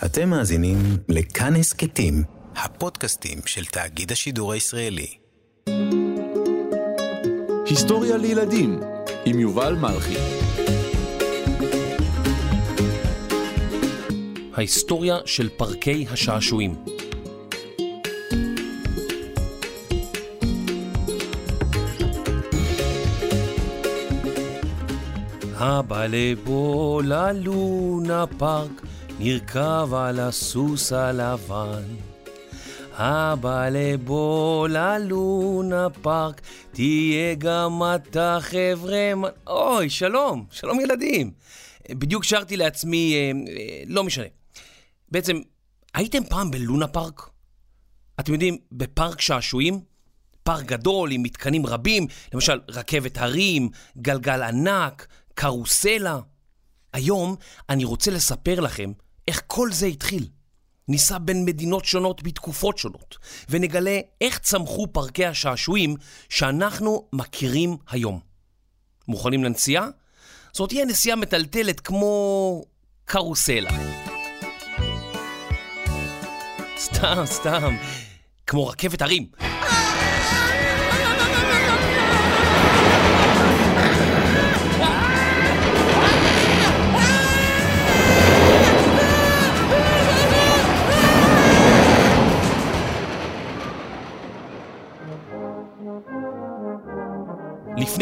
אתם מאזינים לכאן הסכתים, הפודקאסטים של תאגיד השידור הישראלי. היסטוריה לילדים עם יובל מלכי. ההיסטוריה של פארקי השעשועים. הבא לבוא ללונה פארק, נרכב על הסוס הלבן. הבא לבוא ללונה פארק, תהיה גם אתה חבר'ה... אוי, שלום, שלום ילדים. בדיוק שרתי לעצמי, אה, אה, לא משנה. בעצם, הייתם פעם בלונה פארק? אתם יודעים, בפארק שעשועים? פארק גדול עם מתקנים רבים, למשל רכבת הרים, גלגל ענק, קרוסלה. היום אני רוצה לספר לכם איך כל זה התחיל. ניסע בין מדינות שונות בתקופות שונות, ונגלה איך צמחו פארקי השעשועים שאנחנו מכירים היום. מוכנים לנסיעה? זאת תהיה נסיעה מטלטלת כמו קרוסלה. סתם, סתם, כמו רכבת הרים.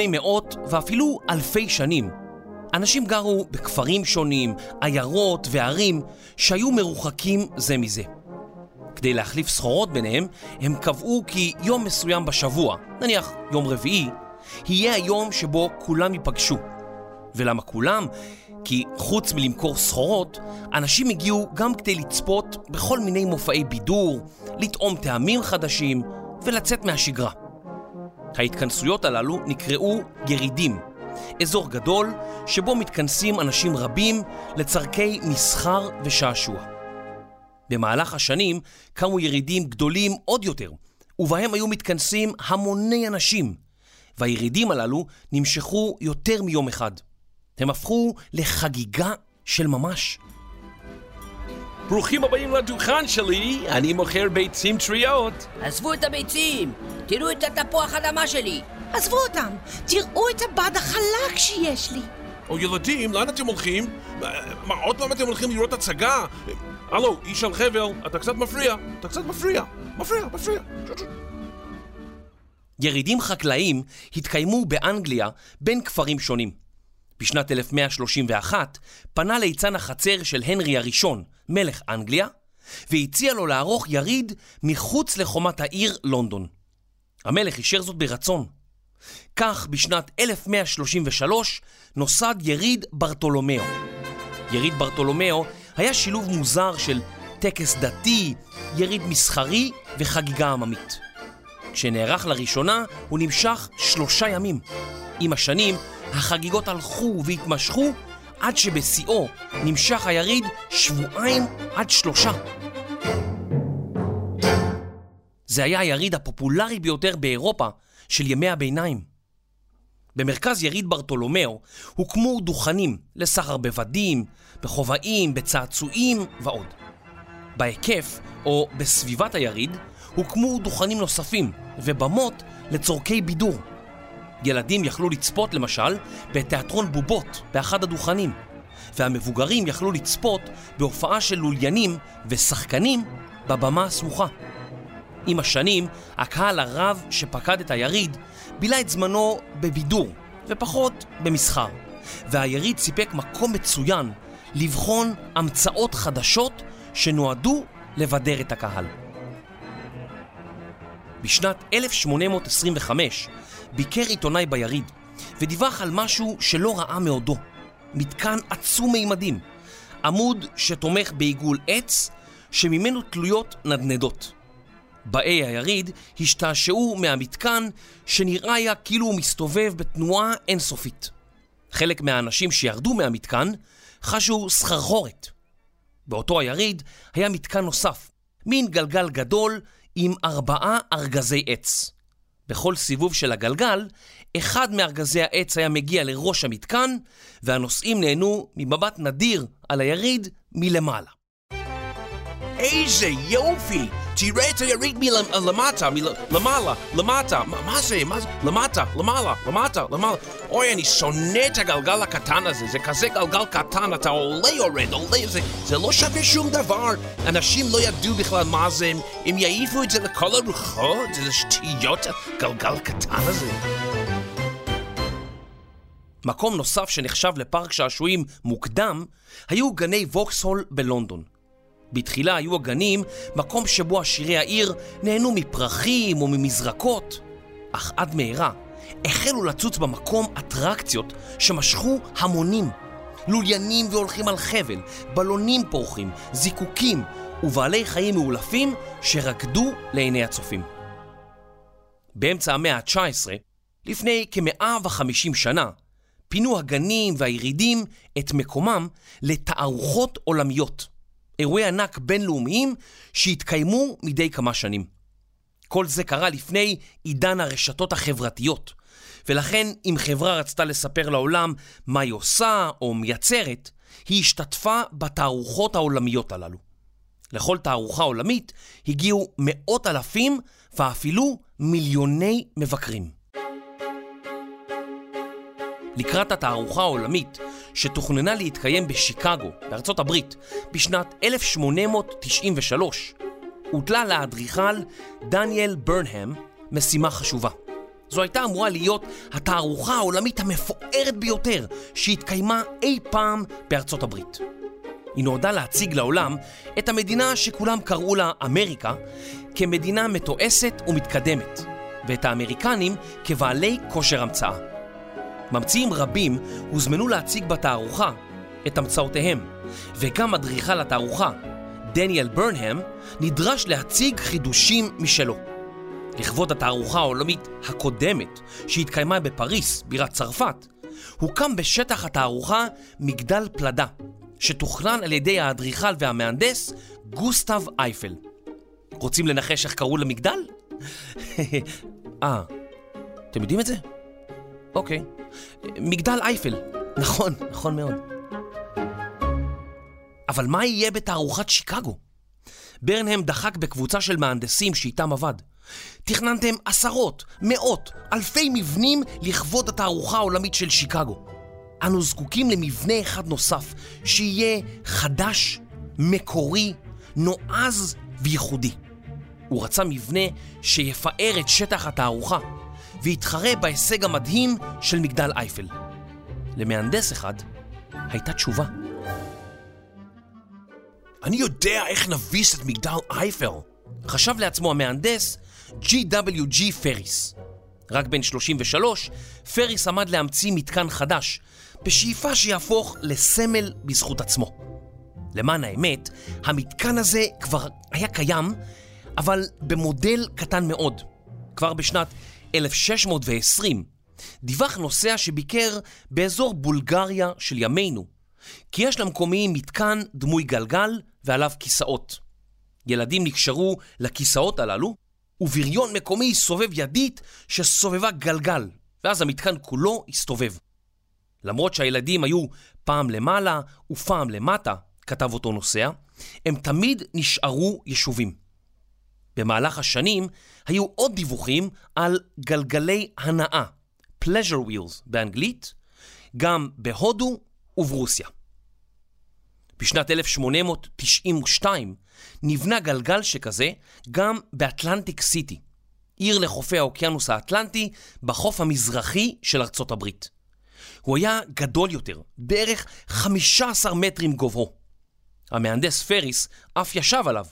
לפני מאות ואפילו אלפי שנים, אנשים גרו בכפרים שונים, עיירות וערים שהיו מרוחקים זה מזה. כדי להחליף סחורות ביניהם, הם קבעו כי יום מסוים בשבוע, נניח יום רביעי, יהיה היום שבו כולם ייפגשו. ולמה כולם? כי חוץ מלמכור סחורות, אנשים הגיעו גם כדי לצפות בכל מיני מופעי בידור, לטעום טעמים חדשים ולצאת מהשגרה. ההתכנסויות הללו נקראו ירידים, אזור גדול שבו מתכנסים אנשים רבים לצורכי מסחר ושעשוע. במהלך השנים קמו ירידים גדולים עוד יותר, ובהם היו מתכנסים המוני אנשים, והירידים הללו נמשכו יותר מיום אחד. הם הפכו לחגיגה של ממש. ברוכים הבאים לדוכן שלי, אני מוכר ביצים טריות. עזבו את הביצים, תראו את התפוח אדמה שלי. עזבו אותם, תראו את הבד החלק שיש לי. או ילדים, לאן אתם הולכים? מה, עוד פעם אתם הולכים לראות הצגה? הלו, איש על חבל, אתה קצת מפריע, אתה קצת מפריע, מפריע, מפריע. ירידים חקלאיים התקיימו באנגליה בין כפרים שונים. בשנת 1131 פנה ליצן החצר של הנרי הראשון, מלך אנגליה, והציע לו לערוך יריד מחוץ לחומת העיר לונדון. המלך אישר זאת ברצון. כך בשנת 1133 נוסד יריד ברטולומיאו. יריד ברטולומיאו היה שילוב מוזר של טקס דתי, יריד מסחרי וחגיגה עממית. כשנערך לראשונה הוא נמשך שלושה ימים. עם השנים החגיגות הלכו והתמשכו עד שבשיאו נמשך היריד שבועיים עד שלושה. זה היה היריד הפופולרי ביותר באירופה של ימי הביניים. במרכז יריד ברטולומיאו הוקמו דוכנים לסחר בבדים, בכובעים, בצעצועים ועוד. בהיקף, או בסביבת היריד, הוקמו דוכנים נוספים ובמות לצורכי בידור. ילדים יכלו לצפות למשל בתיאטרון בובות באחד הדוכנים, והמבוגרים יכלו לצפות בהופעה של לוליינים ושחקנים בבמה הסמוכה. עם השנים, הקהל הרב שפקד את היריד בילה את זמנו בבידור ופחות במסחר, והיריד סיפק מקום מצוין לבחון המצאות חדשות שנועדו לבדר את הקהל. בשנת 1825 ביקר עיתונאי ביריד ודיווח על משהו שלא ראה מעודו. מתקן עצום מימדים, עמוד שתומך בעיגול עץ שממנו תלויות נדנדות. באי היריד השתעשעו מהמתקן שנראה היה כאילו הוא מסתובב בתנועה אינסופית. חלק מהאנשים שירדו מהמתקן חשו סחרחורת. באותו היריד היה מתקן נוסף, מין גלגל גדול עם ארבעה ארגזי עץ. בכל סיבוב של הגלגל, אחד מארגזי העץ היה מגיע לראש המתקן, והנוסעים נהנו ממבט נדיר על היריד מלמעלה. איזה יופי! תראה את היריד מלמטה, מלמעלה, למטה. מה מה זה? מה זה? למטה, למעלה, למטה, למעלה. אוי, אני שונא את הגלגל הקטן הזה. זה כזה גלגל קטן, אתה עולה יורד, עולה, זה, זה לא שווה שום דבר. אנשים לא ידעו בכלל מה זה, הם, הם יעיפו את זה לכל הרוחות, זה שטויות, הגלגל הקטן הזה. מקום נוסף שנחשב לפארק שעשועים מוקדם היו גני ווקסהול בלונדון. בתחילה היו הגנים מקום שבו עשירי העיר נהנו מפרחים או ממזרקות, אך עד מהרה החלו לצוץ במקום אטרקציות שמשכו המונים. לוליינים והולכים על חבל, בלונים פורחים, זיקוקים ובעלי חיים מאולפים שרקדו לעיני הצופים. באמצע המאה ה-19, לפני כ-150 שנה, פינו הגנים והירידים את מקומם לתערוכות עולמיות, אירועי ענק בינלאומיים שהתקיימו מדי כמה שנים. כל זה קרה לפני עידן הרשתות החברתיות, ולכן אם חברה רצתה לספר לעולם מה היא עושה או מייצרת, היא השתתפה בתערוכות העולמיות הללו. לכל תערוכה עולמית הגיעו מאות אלפים ואפילו מיליוני מבקרים. לקראת התערוכה העולמית שתוכננה להתקיים בשיקגו, בארצות הברית, בשנת 1893, הוטלה לאדריכל דניאל ברנהם משימה חשובה. זו הייתה אמורה להיות התערוכה העולמית המפוארת ביותר שהתקיימה אי פעם בארצות הברית. היא נועדה להציג לעולם את המדינה שכולם קראו לה אמריקה כמדינה מתועסת ומתקדמת, ואת האמריקנים כבעלי כושר המצאה. ממציאים רבים הוזמנו להציג בתערוכה את המצאותיהם, וגם אדריכל התערוכה, דניאל ברנהם, נדרש להציג חידושים משלו. לכבוד התערוכה העולמית הקודמת, שהתקיימה בפריס, בירת צרפת, הוקם בשטח התערוכה מגדל פלדה, שתוכנן על ידי האדריכל והמהנדס גוסטב אייפל. רוצים לנחש איך קראו למגדל? אה, אתם יודעים את זה? אוקיי. מגדל אייפל. נכון, נכון מאוד. אבל מה יהיה בתערוכת שיקגו? ברנהם דחק בקבוצה של מהנדסים שאיתם עבד. תכננתם עשרות, מאות, אלפי מבנים לכבוד התערוכה העולמית של שיקגו. אנו זקוקים למבנה אחד נוסף, שיהיה חדש, מקורי, נועז וייחודי. הוא רצה מבנה שיפאר את שטח התערוכה, והתחרה בהישג המדהים של מגדל אייפל. למהנדס אחד הייתה תשובה. אני יודע איך נביס את מגדל אייפל, חשב לעצמו המהנדס G.W.G. פריס. רק בן 33, פריס עמד להמציא מתקן חדש, בשאיפה שיהפוך לסמל בזכות עצמו. למען האמת, המתקן הזה כבר היה קיים, אבל במודל קטן מאוד. כבר בשנת 1620 דיווח נוסע שביקר באזור בולגריה של ימינו, כי יש למקומיים מתקן דמוי גלגל ועליו כיסאות. ילדים נקשרו לכיסאות הללו, ובריון מקומי סובב ידית שסובבה גלגל, ואז המתקן כולו הסתובב. למרות שהילדים היו פעם למעלה ופעם למטה, כתב אותו נוסע, הם תמיד נשארו יישובים. במהלך השנים היו עוד דיווחים על גלגלי הנאה, pleasure wheels באנגלית, גם בהודו וברוסיה. בשנת 1892 נבנה גלגל שכזה גם באטלנטיק סיטי, עיר לחופי האוקיינוס האטלנטי בחוף המזרחי של ארצות הברית. הוא היה גדול יותר, בערך 15 מטרים גובהו. המהנדס פריס אף ישב עליו,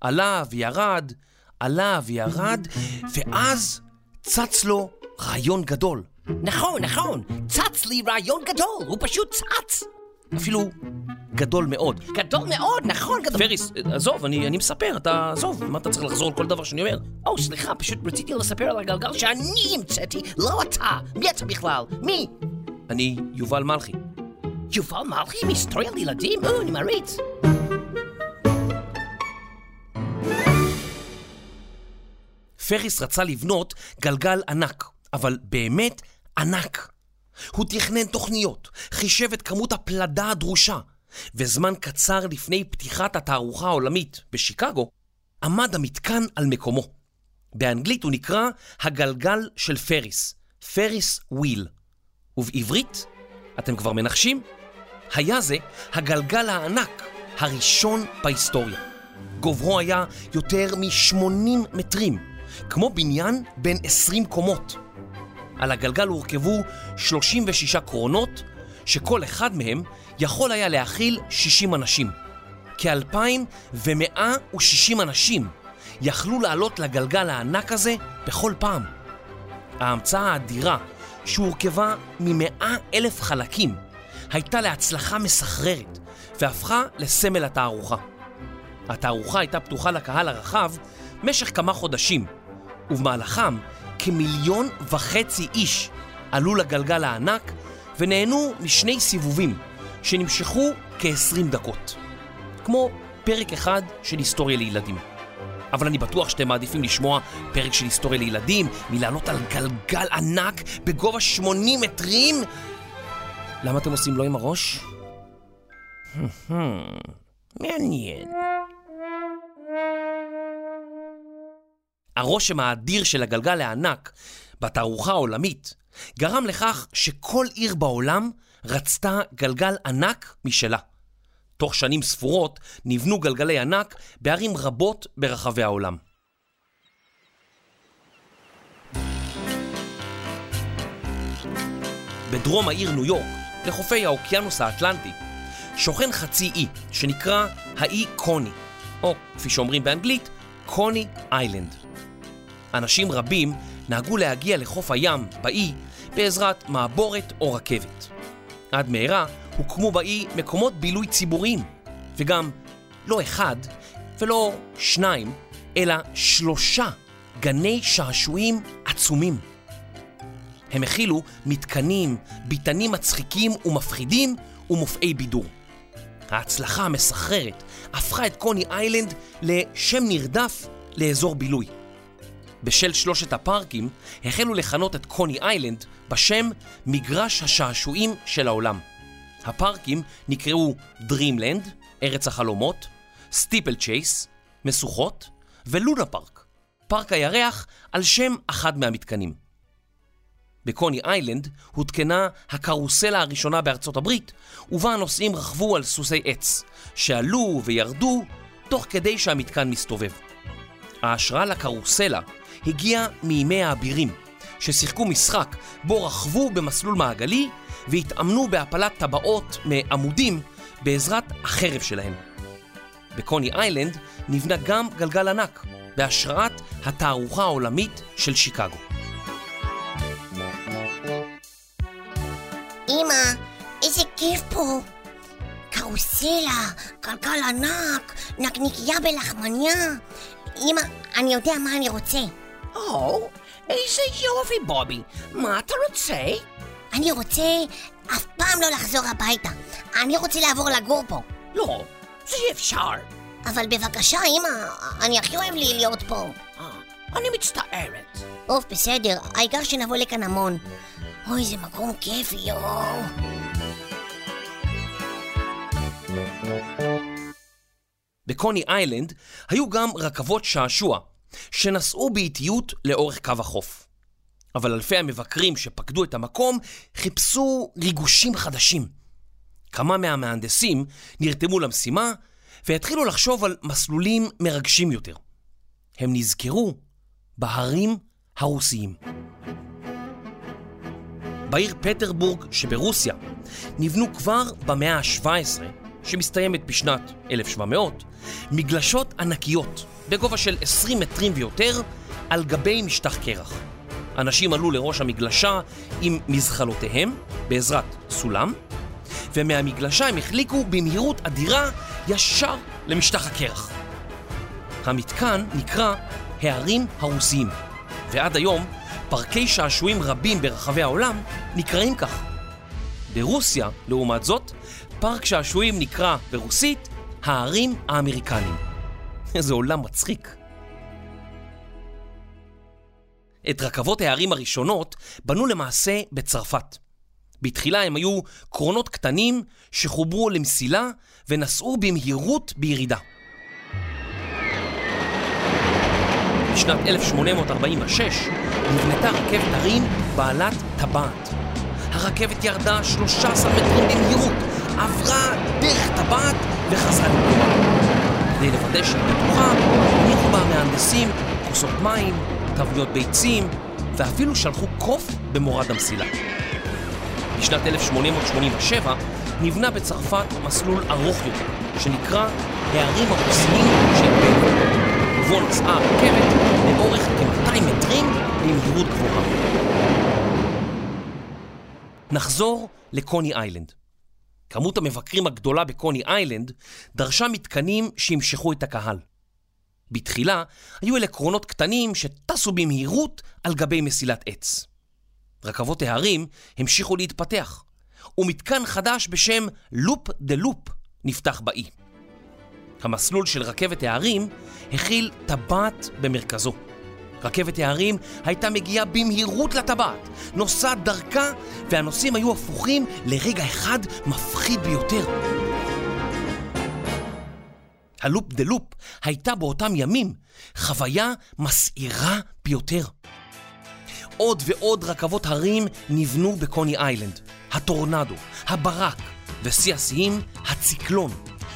עלה וירד, עלה וירד, ואז צץ לו רעיון גדול. נכון, נכון, צץ לי רעיון גדול, הוא פשוט צץ. אפילו גדול מאוד. גדול מאוד, נכון, גדול. פריס, עזוב, אני, אני מספר, אתה עזוב, מה אתה צריך לחזור על כל דבר שאני אומר? או, סליחה, פשוט רציתי לספר על הגלגל שאני המצאתי, לא אתה. מי אתה בכלל? מי? אני יובל מלכי. יובל מלכי מהיסטוריה לילדים? או, אני מעריץ. פריס רצה לבנות גלגל ענק, אבל באמת ענק. הוא תכנן תוכניות, חישב את כמות הפלדה הדרושה, וזמן קצר לפני פתיחת התערוכה העולמית בשיקגו, עמד המתקן על מקומו. באנגלית הוא נקרא הגלגל של פריס, Ferris wheel. ובעברית, אתם כבר מנחשים? היה זה הגלגל הענק הראשון בהיסטוריה. גובהו היה יותר מ-80 מטרים, כמו בניין בן 20 קומות. על הגלגל הורכבו 36 קרונות, שכל אחד מהם יכול היה להכיל 60 אנשים. כ-2,160 אנשים יכלו לעלות לגלגל הענק הזה בכל פעם. ההמצאה האדירה, שהורכבה מ-100 אלף חלקים, הייתה להצלחה מסחררת והפכה לסמל התערוכה. התערוכה הייתה פתוחה לקהל הרחב משך כמה חודשים, ובמהלכם כמיליון וחצי איש עלו לגלגל הענק ונהנו משני סיבובים שנמשכו כ-20 דקות. כמו פרק אחד של היסטוריה לילדים. אבל אני בטוח שאתם מעדיפים לשמוע פרק של היסטוריה לילדים מלעלות על גלגל ענק בגובה 80 מטרים. למה אתם עושים לא עם הראש? מעניין. הרושם האדיר של הגלגל הענק בתערוכה העולמית גרם לכך שכל עיר בעולם רצתה גלגל ענק משלה. תוך שנים ספורות נבנו גלגלי ענק בערים רבות ברחבי העולם. בדרום העיר ניו יורק, לחופי האוקיינוס האטלנטי, שוכן חצי אי שנקרא האי קוני, או כפי שאומרים באנגלית, קוני איילנד. אנשים רבים נהגו להגיע לחוף הים באי בעזרת מעבורת או רכבת. עד מהרה הוקמו באי מקומות בילוי ציבוריים, וגם לא אחד ולא שניים, אלא שלושה גני שעשועים עצומים. הם הכילו מתקנים, ביתנים מצחיקים ומפחידים ומופעי בידור. ההצלחה המסחררת הפכה את קוני איילנד לשם נרדף לאזור בילוי. בשל שלושת הפארקים החלו לכנות את קוני איילנד בשם מגרש השעשועים של העולם. הפארקים נקראו Dreamland, ארץ החלומות, Steeplechase, משוכות, ולונה פארק, פארק הירח על שם אחד מהמתקנים. בקוני איילנד הותקנה הקרוסלה הראשונה בארצות הברית, ובה הנוסעים רכבו על סוסי עץ, שעלו וירדו תוך כדי שהמתקן מסתובב. ההשראה לקרוסלה הגיעה מימי האבירים, ששיחקו משחק בו רכבו במסלול מעגלי והתאמנו בהפלת טבעות מעמודים בעזרת החרב שלהם. בקוני איילנד נבנה גם גלגל ענק, בהשראת התערוכה העולמית של שיקגו. אמא, איזה כיף פה. קרוסלה, גלגל ענק, נקניקייה בלחמניה. אמא, אני יודע מה אני רוצה. או, איזה יופי, בובי. מה אתה רוצה? אני רוצה אף פעם לא לחזור הביתה. אני רוצה לעבור לגור פה. לא, זה אי אפשר. אבל בבקשה, אמא, אני הכי אוהב לי להיות פה. אה, אני מצטערת. אוף, בסדר, העיקר שנבוא לכאן המון. אוי, זה מקום כיפי, יואו. בקוני איילנד היו גם רכבות שעשוע, שנסעו באיטיות לאורך קו החוף. אבל אלפי המבקרים שפקדו את המקום חיפשו ריגושים חדשים. כמה מהמהנדסים נרתמו למשימה והתחילו לחשוב על מסלולים מרגשים יותר. הם נזכרו בהרים הרוסיים. בעיר פטרבורג שברוסיה נבנו כבר במאה ה-17, שמסתיימת בשנת 1700, מגלשות ענקיות בגובה של 20 מטרים ויותר על גבי משטח קרח. אנשים עלו לראש המגלשה עם מזחלותיהם בעזרת סולם, ומהמגלשה הם החליקו במהירות אדירה ישר למשטח הקרח. המתקן נקרא הערים הרוסיים, ועד היום פארקי שעשועים רבים ברחבי העולם נקראים כך. ברוסיה, לעומת זאת, פארק שעשועים נקרא ברוסית הערים האמריקניים. איזה עולם מצחיק. את רכבות הערים הראשונות בנו למעשה בצרפת. בתחילה הם היו קרונות קטנים שחוברו למסילה ונסעו במהירות בירידה. בשנת 1846 נבנתה רכבת הרים בעלת טבעת. הרכבת ירדה 13 מטרים במהירות, עברה דרך טבעת וחזרה למקומה. כדי לוודא שהיא בטוחה, הניחו בה המהנדסים כוסות מים, תבניות ביצים, ואפילו שלחו קוף במורד המסילה. בשנת 1887 נבנה בצרפת מסלול ארוך יותר, שנקרא הערים הרוסיים של בלגיה, ובו נסעה הרכבת לאורך כ-200 מטרים במהירות גבוהה. נחזור לקוני איילנד. כמות המבקרים הגדולה בקוני איילנד דרשה מתקנים שימשכו את הקהל. בתחילה היו אלה קרונות קטנים שטסו במהירות על גבי מסילת עץ. רכבות ההרים המשיכו להתפתח, ומתקן חדש בשם לופ דה לופ נפתח באי. המסלול של רכבת ההרים הכיל טבעת במרכזו. רכבת ההרים הייתה מגיעה במהירות לטבעת, נוסעת דרכה, והנוסעים היו הפוכים לרגע אחד מפחיד ביותר. הלופ דה לופ הייתה באותם ימים חוויה מסעירה ביותר. עוד ועוד רכבות הרים נבנו בקוני איילנד, הטורנדו, הברק, ושיא השיאים, הציקלון,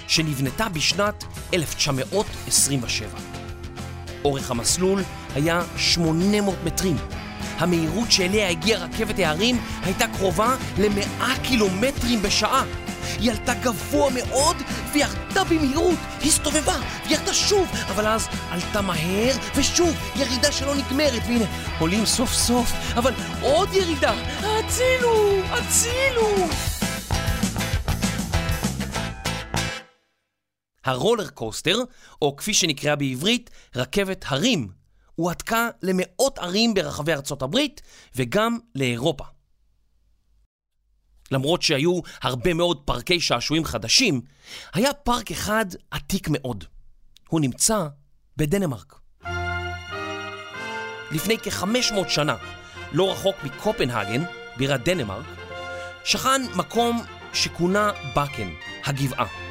שנבנתה בשנת 1927. אורך המסלול היה 800 מטרים. המהירות שאליה הגיעה רכבת ההרים הייתה קרובה ל-100 קילומטרים בשעה. היא עלתה גבוה מאוד וירדה במהירות, הסתובבה וירדה שוב, אבל אז עלתה מהר ושוב, ירידה שלא נגמרת, והנה, עולים סוף סוף, אבל עוד ירידה, הצילו, הצילו! הרולר קוסטר, או כפי שנקראה בעברית, רכבת הרים, הועתקה למאות ערים ברחבי ארצות הברית וגם לאירופה. למרות שהיו הרבה מאוד פארקי שעשועים חדשים, היה פארק אחד עתיק מאוד. הוא נמצא בדנמרק. לפני כ-500 שנה, לא רחוק מקופנהגן, בירת דנמרק, שכן מקום שכונה בקן, הגבעה.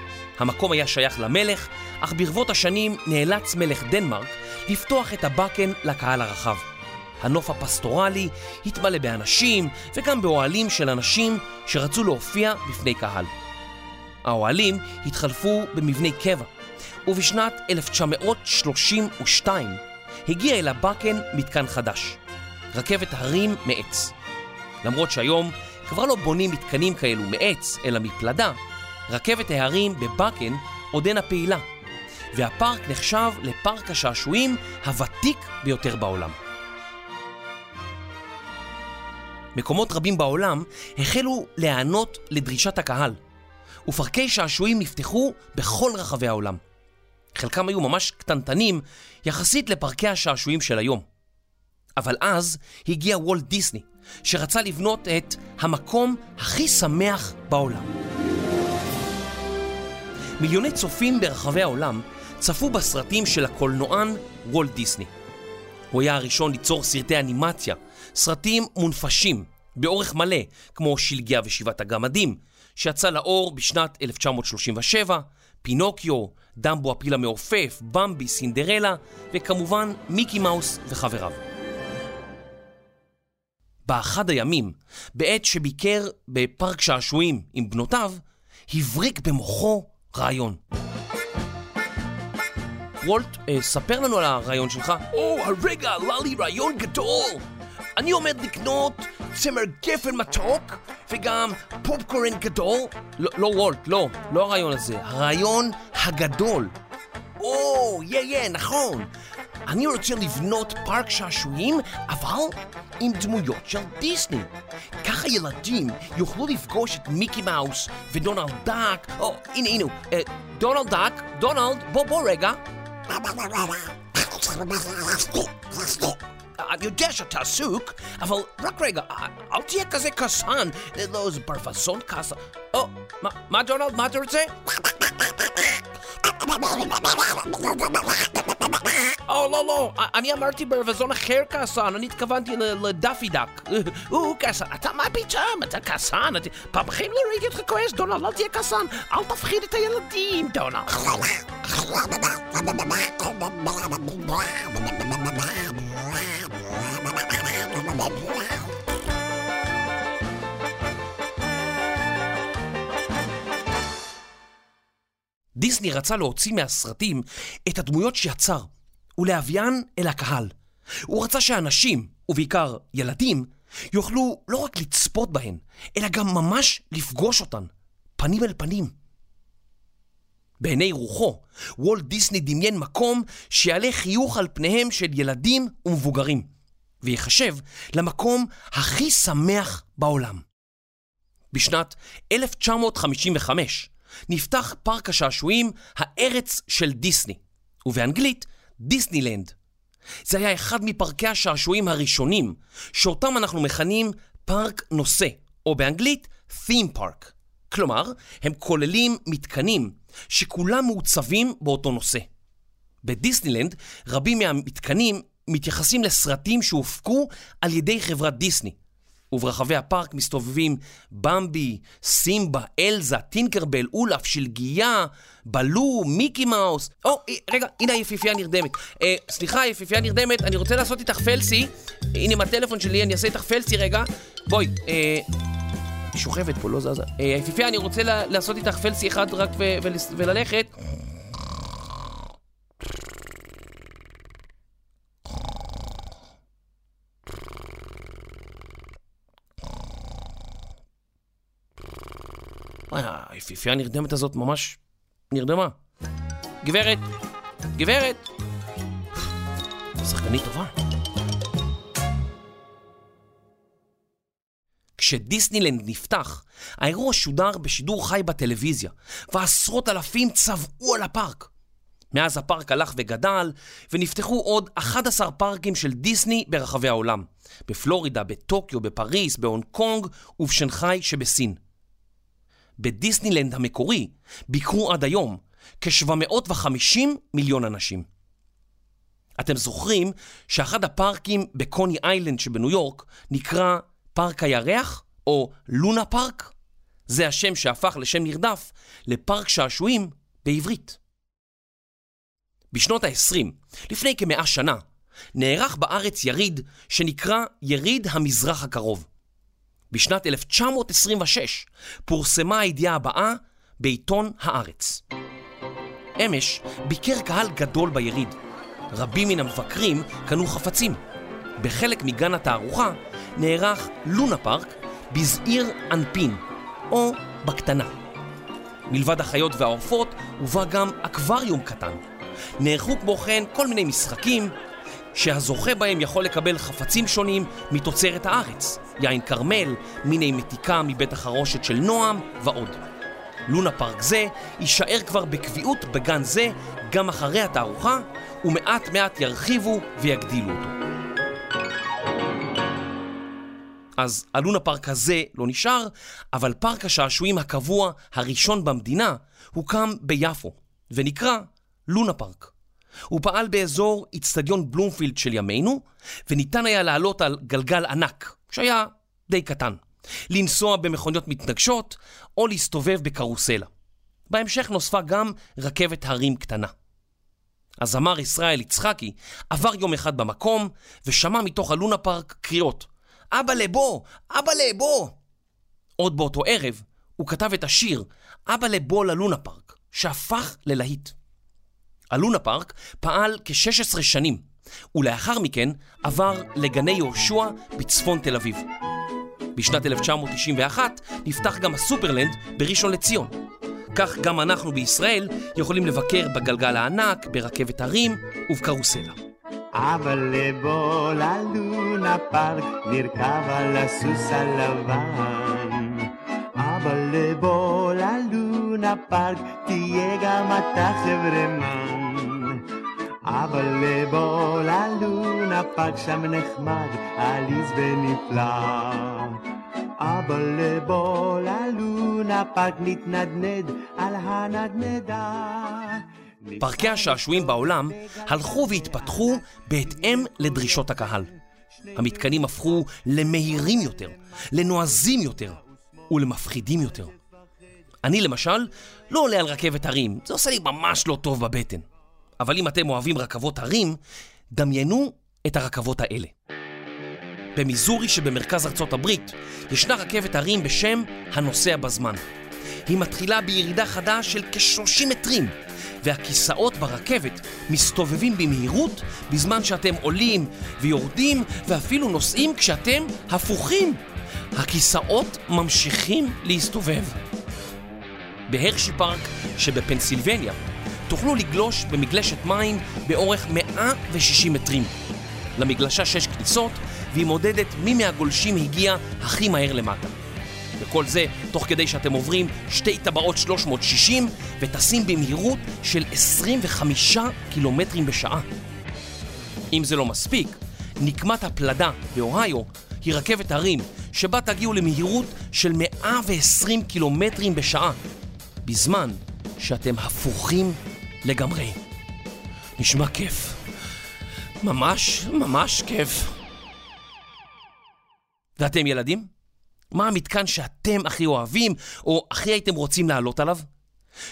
המקום היה שייך למלך, אך ברבות השנים נאלץ מלך דנמרק לפתוח את הבקן לקהל הרחב. הנוף הפסטורלי התמלא באנשים וגם באוהלים של אנשים שרצו להופיע בפני קהל. האוהלים התחלפו במבני קבע, ובשנת 1932 הגיע אל הבקן מתקן חדש, רכבת הרים מעץ. למרות שהיום כבר לא בונים מתקנים כאלו מעץ, אלא מפלדה, רכבת ההרים בבקן עודנה פעילה, והפארק נחשב לפארק השעשועים הוותיק ביותר בעולם. מקומות רבים בעולם החלו להיענות לדרישת הקהל, ופארקי שעשועים נפתחו בכל רחבי העולם. חלקם היו ממש קטנטנים יחסית לפארקי השעשועים של היום. אבל אז הגיע וולט דיסני, שרצה לבנות את המקום הכי שמח בעולם. מיליוני צופים ברחבי העולם צפו בסרטים של הקולנוען וולט דיסני. הוא היה הראשון ליצור סרטי אנימציה, סרטים מונפשים, באורך מלא, כמו שלגיה ושבעת הגמדים, שיצא לאור בשנת 1937, פינוקיו, דמבו הפיל המעופף, במבי, סינדרלה, וכמובן מיקי מאוס וחבריו. באחד הימים, בעת שביקר בפארק שעשועים עם בנותיו, הבריק במוחו רעיון. וולט, אה, ספר לנו על הרעיון שלך. או, הרגע עלה לי רעיון גדול! אני עומד לקנות צמר גפן מתוק וגם פופקורן גדול. לא, לא וולט, לא, לא הרעיון הזה, הרעיון הגדול. או, יא יא, נכון. אני רוצה לבנות פארק שעשועים, אבל עם דמויות של דיסני. ככה ילדים יוכלו לפגוש את מיקי מאוס ודונלד דאק. או, הנה, הנה, אה, דונלד דאק, דונלד, בוא, בוא רגע. אני יודע שאתה עסוק, אבל רק רגע, אל תהיה כזה כעסן, לא איזה ברווזון כעסן. או, מה דונלד, מה אתה רוצה? או, לא, לא, לא, אני אמרתי ברווזון אחר כעסן, אני התכוונתי ל- לדאפי דאק. הוא כעסן, אתה מה פתאום, אתה כעסן, אתה- פעם בחיים לא ראיתי אותך כועס, דונלד, אל תהיה כעסן, אל תפחיד את הילדים, דונלד. דיסני רצה להוציא מהסרטים את הדמויות שיצר ולהביאן אל הקהל. הוא רצה שאנשים, ובעיקר ילדים, יוכלו לא רק לצפות בהן, אלא גם ממש לפגוש אותן, פנים אל פנים. בעיני רוחו, וולט דיסני דמיין מקום שיעלה חיוך על פניהם של ילדים ומבוגרים, ויחשב למקום הכי שמח בעולם. בשנת 1955 נפתח פארק השעשועים הארץ של דיסני, ובאנגלית דיסנילנד. זה היה אחד מפארקי השעשועים הראשונים, שאותם אנחנו מכנים פארק נושא, או באנגלית Theme Park. כלומר, הם כוללים מתקנים שכולם מעוצבים באותו נושא. בדיסנילנד, רבים מהמתקנים מתייחסים לסרטים שהופקו על ידי חברת דיסני. וברחבי הפארק מסתובבים במבי, סימבה, אלזה, טינקרבל, אולף, שלגיה, בלו, מיקי מאוס. או, רגע, הנה היפיפייה נרדמת. אה, סליחה, היפיפייה נרדמת, אני רוצה לעשות איתך פלסי. הנה עם הטלפון שלי, אני אעשה איתך פלסי רגע. בואי, אה... היא שוכבת פה, לא זזה. אה, היפיפייה, אני רוצה לעשות איתך פלסי אחד רק וללכת. היפיפייה הנרדמת הזאת ממש נרדמה. גברת, גברת! שחקנית טובה. כשדיסנילנד נפתח, האירוע שודר בשידור חי בטלוויזיה, ועשרות אלפים צבעו על הפארק. מאז הפארק הלך וגדל, ונפתחו עוד 11 פארקים של דיסני ברחבי העולם. בפלורידה, בטוקיו, בפריס, בהונג קונג ובשנגחאי שבסין. בדיסנילנד המקורי ביקרו עד היום כ-750 מיליון אנשים. אתם זוכרים שאחד הפארקים בקוני איילנד שבניו יורק נקרא פארק הירח או לונה פארק? זה השם שהפך לשם נרדף לפארק שעשועים בעברית. בשנות ה-20, לפני כמאה שנה, נערך בארץ יריד שנקרא יריד המזרח הקרוב. בשנת 1926 פורסמה הידיעה הבאה בעיתון הארץ. אמש ביקר קהל גדול ביריד. רבים מן המבקרים קנו חפצים. בחלק מגן התערוכה נערך לונה פארק בזעיר אנפין, או בקטנה. מלבד החיות והעופות הובא גם אקווריום קטן. נערכו כמו כן כל מיני משחקים שהזוכה בהם יכול לקבל חפצים שונים מתוצרת הארץ, יין כרמל, מיני מתיקה מבית החרושת של נועם ועוד. לונה פארק זה יישאר כבר בקביעות בגן זה גם אחרי התערוכה, ומעט מעט ירחיבו ויגדילו אותו. אז הלונה פארק הזה לא נשאר, אבל פארק השעשועים הקבוע הראשון במדינה הוקם ביפו, ונקרא לונה פארק. הוא פעל באזור איצטדיון בלומפילד של ימינו, וניתן היה לעלות על גלגל ענק, שהיה די קטן, לנסוע במכוניות מתנגשות, או להסתובב בקרוסלה. בהמשך נוספה גם רכבת הרים קטנה. הזמר ישראל יצחקי עבר יום אחד במקום, ושמע מתוך הלונה פארק קריאות אבא לבוא! אבא לבוא! עוד באותו ערב הוא כתב את השיר אבא לבוא ללונה פארק, שהפך ללהיט. הלונה פארק פעל כ-16 שנים, ולאחר מכן עבר לגני יהושע בצפון תל אביב. בשנת 1991 נפתח גם הסופרלנד בראשון לציון. כך גם אנחנו בישראל יכולים לבקר בגלגל הענק, ברכבת הרים ובקרוסלה. אבל בוא ללונה פארק, נרכב על הסוס הלבן. אבל בוא ללונה פארק, תהיה גם אתה חברמן. אבל בוא ללונה פארק, שם נחמד, עליז ונפלא. אבל בוא ללונה פארק, נתנדנד על הנדנדה. פארקי השעשועים בעולם הלכו והתפתחו בהתאם לדרישות הקהל. המתקנים הפכו למהירים יותר, לנועזים יותר ולמפחידים יותר. אני למשל לא עולה על רכבת הרים, זה עושה לי ממש לא טוב בבטן. אבל אם אתם אוהבים רכבות הרים, דמיינו את הרכבות האלה. במיזורי שבמרכז ארצות הברית ישנה רכבת הרים בשם הנוסע בזמן. היא מתחילה בירידה חדה של כ-30 מטרים, והכיסאות ברכבת מסתובבים במהירות בזמן שאתם עולים ויורדים ואפילו נוסעים כשאתם הפוכים. הכיסאות ממשיכים להסתובב. בהרשי פארק שבפנסילבניה תוכלו לגלוש במגלשת מים באורך 160 מטרים. למגלשה שש כניסות והיא מודדת מי מהגולשים הגיע הכי מהר למטה. וכל זה תוך כדי שאתם עוברים שתי טבעות 360 וטסים במהירות של 25 קילומטרים בשעה. אם זה לא מספיק, נקמת הפלדה באוהיו היא רכבת הרים שבה תגיעו למהירות של 120 קילומטרים בשעה, בזמן שאתם הפוכים לגמרי. נשמע כיף. ממש ממש כיף. ואתם ילדים? מה המתקן שאתם הכי אוהבים, או הכי הייתם רוצים לעלות עליו?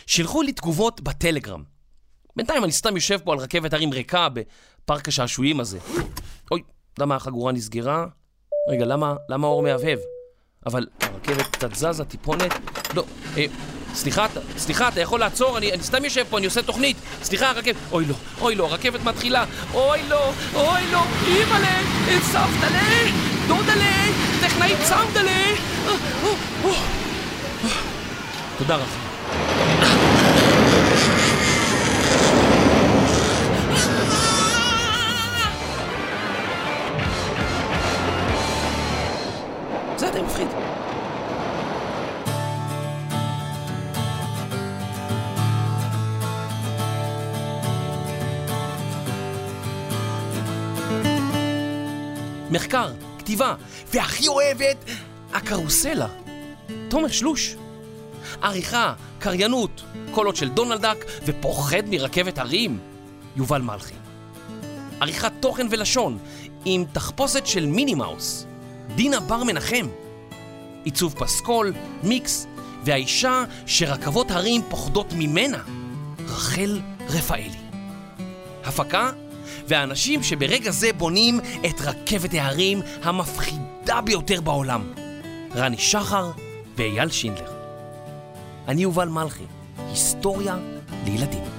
שלחו לי תגובות בטלגרם. בינתיים אני סתם יושב פה על רכבת הרים ריקה בפארק השעשועים הזה. אוי, למה החגורה נסגרה? רגע, למה, למה האור מהבהב? אבל הרכבת קצת זזה, טיפונת. לא, אה, סליחה, סליחה, אתה יכול לעצור? אני, אני סתם יושב פה, אני עושה תוכנית. סליחה, הרכבת... אוי לא, אוי לא, הרכבת מתחילה. אוי לא, אוי לא, אימא'לה, סבתא'לה, דודא'לה, טכנאית סמדא'לה. תודה רבה. זה די מפחיד. מחקר, כתיבה, והכי אוהבת, הקרוסלה. תומר שלוש. עריכה, קריינות, קולות של דונלדק ופוחד מרכבת הרים, יובל מלכי. עריכת תוכן ולשון, עם תחפושת של מיני מאוס, דינה בר מנחם. עיצוב פסקול, מיקס, והאישה שרכבות הרים פוחדות ממנה, רחל רפאלי. הפקה והאנשים שברגע זה בונים את רכבת ההרים המפחידה ביותר בעולם. רני שחר ואייל שינדלר. אני יובל מלכי, היסטוריה לילדים.